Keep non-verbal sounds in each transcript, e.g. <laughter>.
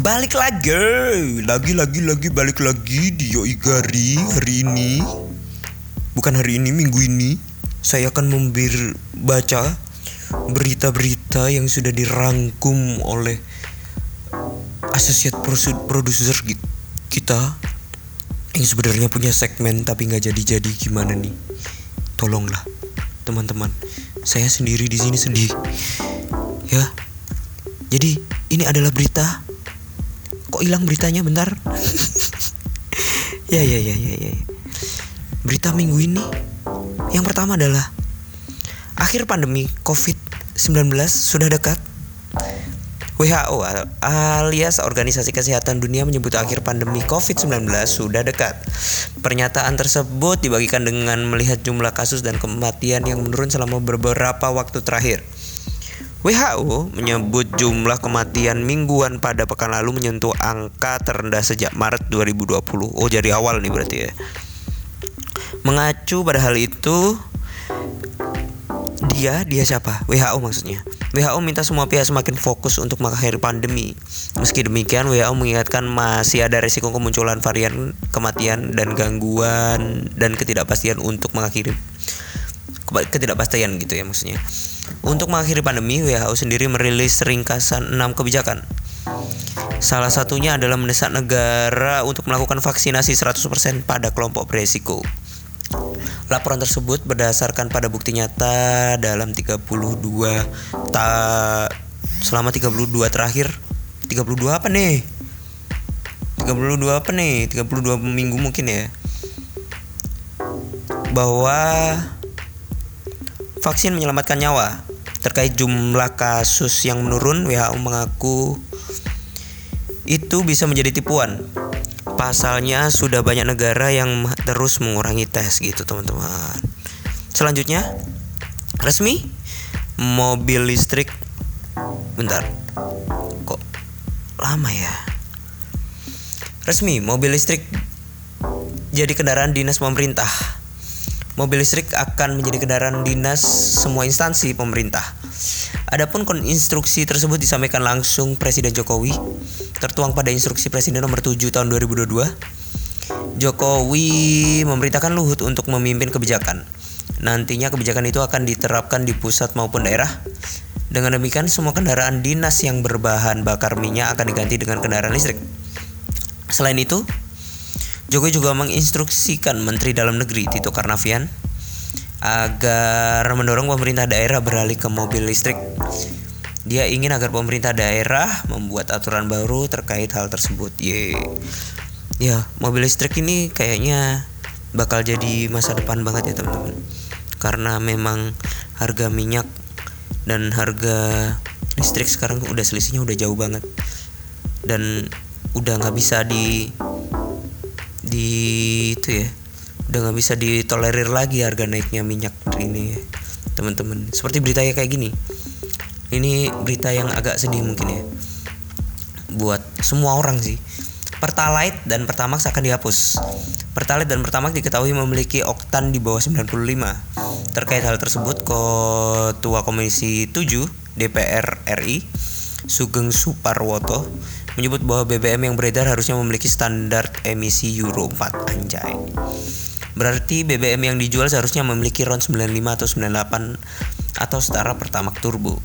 Balik lagi, lagi lagi lagi balik lagi di Yo Igari hari ini. Bukan hari ini, minggu ini. Saya akan membir baca berita-berita yang sudah dirangkum oleh asosiat produser kita yang sebenarnya punya segmen tapi nggak jadi-jadi gimana nih? Tolonglah teman-teman, saya sendiri di sini sedih. Ya, jadi ini adalah berita. Kok hilang beritanya bentar? ya ya ya ya ya. Berita minggu ini yang pertama adalah akhir pandemi COVID-19 sudah dekat. WHO alias Organisasi Kesehatan Dunia menyebut akhir pandemi COVID-19 sudah dekat. Pernyataan tersebut dibagikan dengan melihat jumlah kasus dan kematian yang menurun selama beberapa waktu terakhir. WHO menyebut jumlah kematian mingguan pada pekan lalu menyentuh angka terendah sejak Maret 2020. Oh, jadi awal nih berarti ya. Mengacu pada hal itu, dia dia siapa? WHO maksudnya. WHO minta semua pihak semakin fokus untuk mengakhiri pandemi. Meski demikian, WHO mengingatkan masih ada resiko kemunculan varian kematian dan gangguan dan ketidakpastian untuk mengakhiri ketidakpastian gitu ya maksudnya. Untuk mengakhiri pandemi, WHO sendiri merilis ringkasan 6 kebijakan. Salah satunya adalah mendesak negara untuk melakukan vaksinasi 100% pada kelompok beresiko. Laporan tersebut berdasarkan pada bukti nyata dalam 32 ta selama 32 terakhir 32 apa nih? 32 apa nih? 32 minggu mungkin ya. Bahwa vaksin menyelamatkan nyawa. Terkait jumlah kasus yang menurun, WHO mengaku itu bisa menjadi tipuan. Pasalnya sudah banyak negara yang terus mengurangi tes gitu teman-teman. Selanjutnya resmi mobil listrik. Bentar kok lama ya? Resmi mobil listrik jadi kendaraan dinas pemerintah mobil listrik akan menjadi kendaraan dinas semua instansi pemerintah Adapun instruksi tersebut disampaikan langsung Presiden Jokowi tertuang pada instruksi Presiden nomor 7 tahun 2022. Jokowi memerintahkan Luhut untuk memimpin kebijakan. Nantinya kebijakan itu akan diterapkan di pusat maupun daerah. Dengan demikian semua kendaraan dinas yang berbahan bakar minyak akan diganti dengan kendaraan listrik. Selain itu, Jokowi juga menginstruksikan Menteri Dalam Negeri Tito Karnavian agar mendorong pemerintah daerah beralih ke mobil listrik. Dia ingin agar pemerintah daerah membuat aturan baru terkait hal tersebut. Ye. Ya, mobil listrik ini kayaknya bakal jadi masa depan banget ya teman-teman. Karena memang harga minyak dan harga listrik sekarang udah selisihnya udah jauh banget. Dan udah nggak bisa di di itu ya udah nggak bisa ditolerir lagi harga naiknya minyak ini teman-teman seperti beritanya kayak gini ini berita yang agak sedih mungkin ya buat semua orang sih Pertalite dan Pertamax akan dihapus. Pertalite dan Pertamax diketahui memiliki oktan di bawah 95. Terkait hal tersebut, Ketua Komisi 7 DPR RI, Sugeng Suparwoto, menyebut bahwa BBM yang beredar harusnya memiliki standar emisi Euro 4 anjay. Berarti BBM yang dijual seharusnya memiliki RON 95 atau 98 atau setara Pertamax Turbo.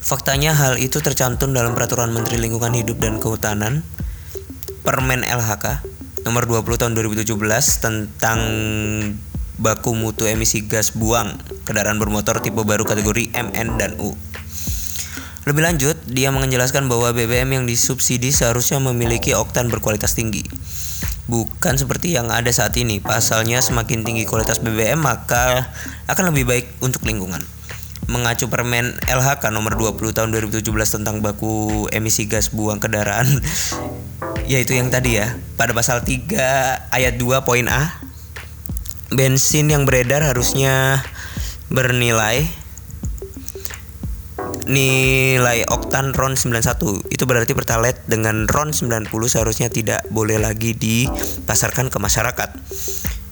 Faktanya hal itu tercantum dalam Peraturan Menteri Lingkungan Hidup dan Kehutanan Permen LHK nomor 20 tahun 2017 tentang baku mutu emisi gas buang kendaraan bermotor tipe baru kategori MN dan U. Lebih lanjut, dia menjelaskan bahwa BBM yang disubsidi seharusnya memiliki oktan berkualitas tinggi. Bukan seperti yang ada saat ini. Pasalnya semakin tinggi kualitas BBM maka akan lebih baik untuk lingkungan. Mengacu Permen LHK nomor 20 tahun 2017 tentang baku emisi gas buang kendaraan <laughs> yaitu yang tadi ya pada pasal 3 ayat 2 poin A bensin yang beredar harusnya bernilai nilai oktan RON 91 itu berarti pertalite dengan RON 90 seharusnya tidak boleh lagi dipasarkan ke masyarakat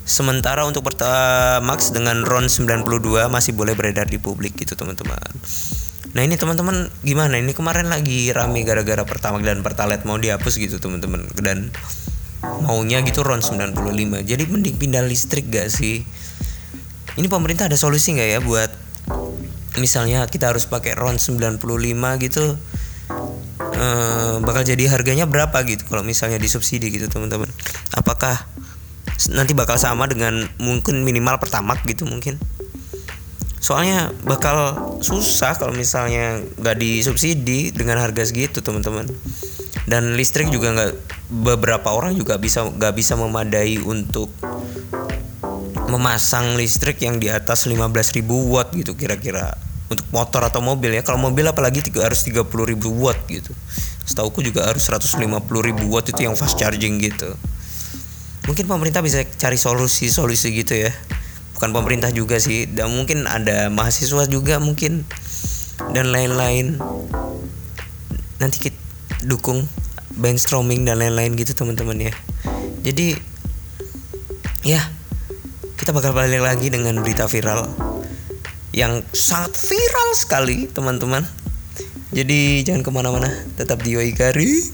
sementara untuk Pertamax dengan RON 92 masih boleh beredar di publik gitu teman-teman Nah ini teman-teman gimana? Ini kemarin lagi rame gara-gara pertama dan pertalite mau dihapus gitu teman-teman dan maunya gitu RON 95. Jadi mending pindah listrik gak sih? Ini pemerintah ada solusi nggak ya buat misalnya kita harus pakai RON 95 gitu eh, bakal jadi harganya berapa gitu kalau misalnya disubsidi gitu teman-teman. Apakah nanti bakal sama dengan mungkin minimal pertama gitu mungkin? Soalnya bakal susah kalau misalnya nggak disubsidi dengan harga segitu teman-teman. Dan listrik juga nggak beberapa orang juga bisa nggak bisa memadai untuk memasang listrik yang di atas 15.000 watt gitu kira-kira untuk motor atau mobil ya. Kalau mobil apalagi tiga, harus 30.000 watt gitu. Setauku juga harus 150.000 watt itu yang fast charging gitu. Mungkin pemerintah bisa cari solusi-solusi gitu ya. Bukan pemerintah juga sih. Dan mungkin ada mahasiswa juga mungkin. Dan lain-lain. Nanti kita dukung brainstorming dan lain-lain gitu teman-teman ya. Jadi ya kita bakal balik lagi dengan berita viral yang sangat viral sekali teman-teman. Jadi jangan ke mana-mana. Tetap di Yoigari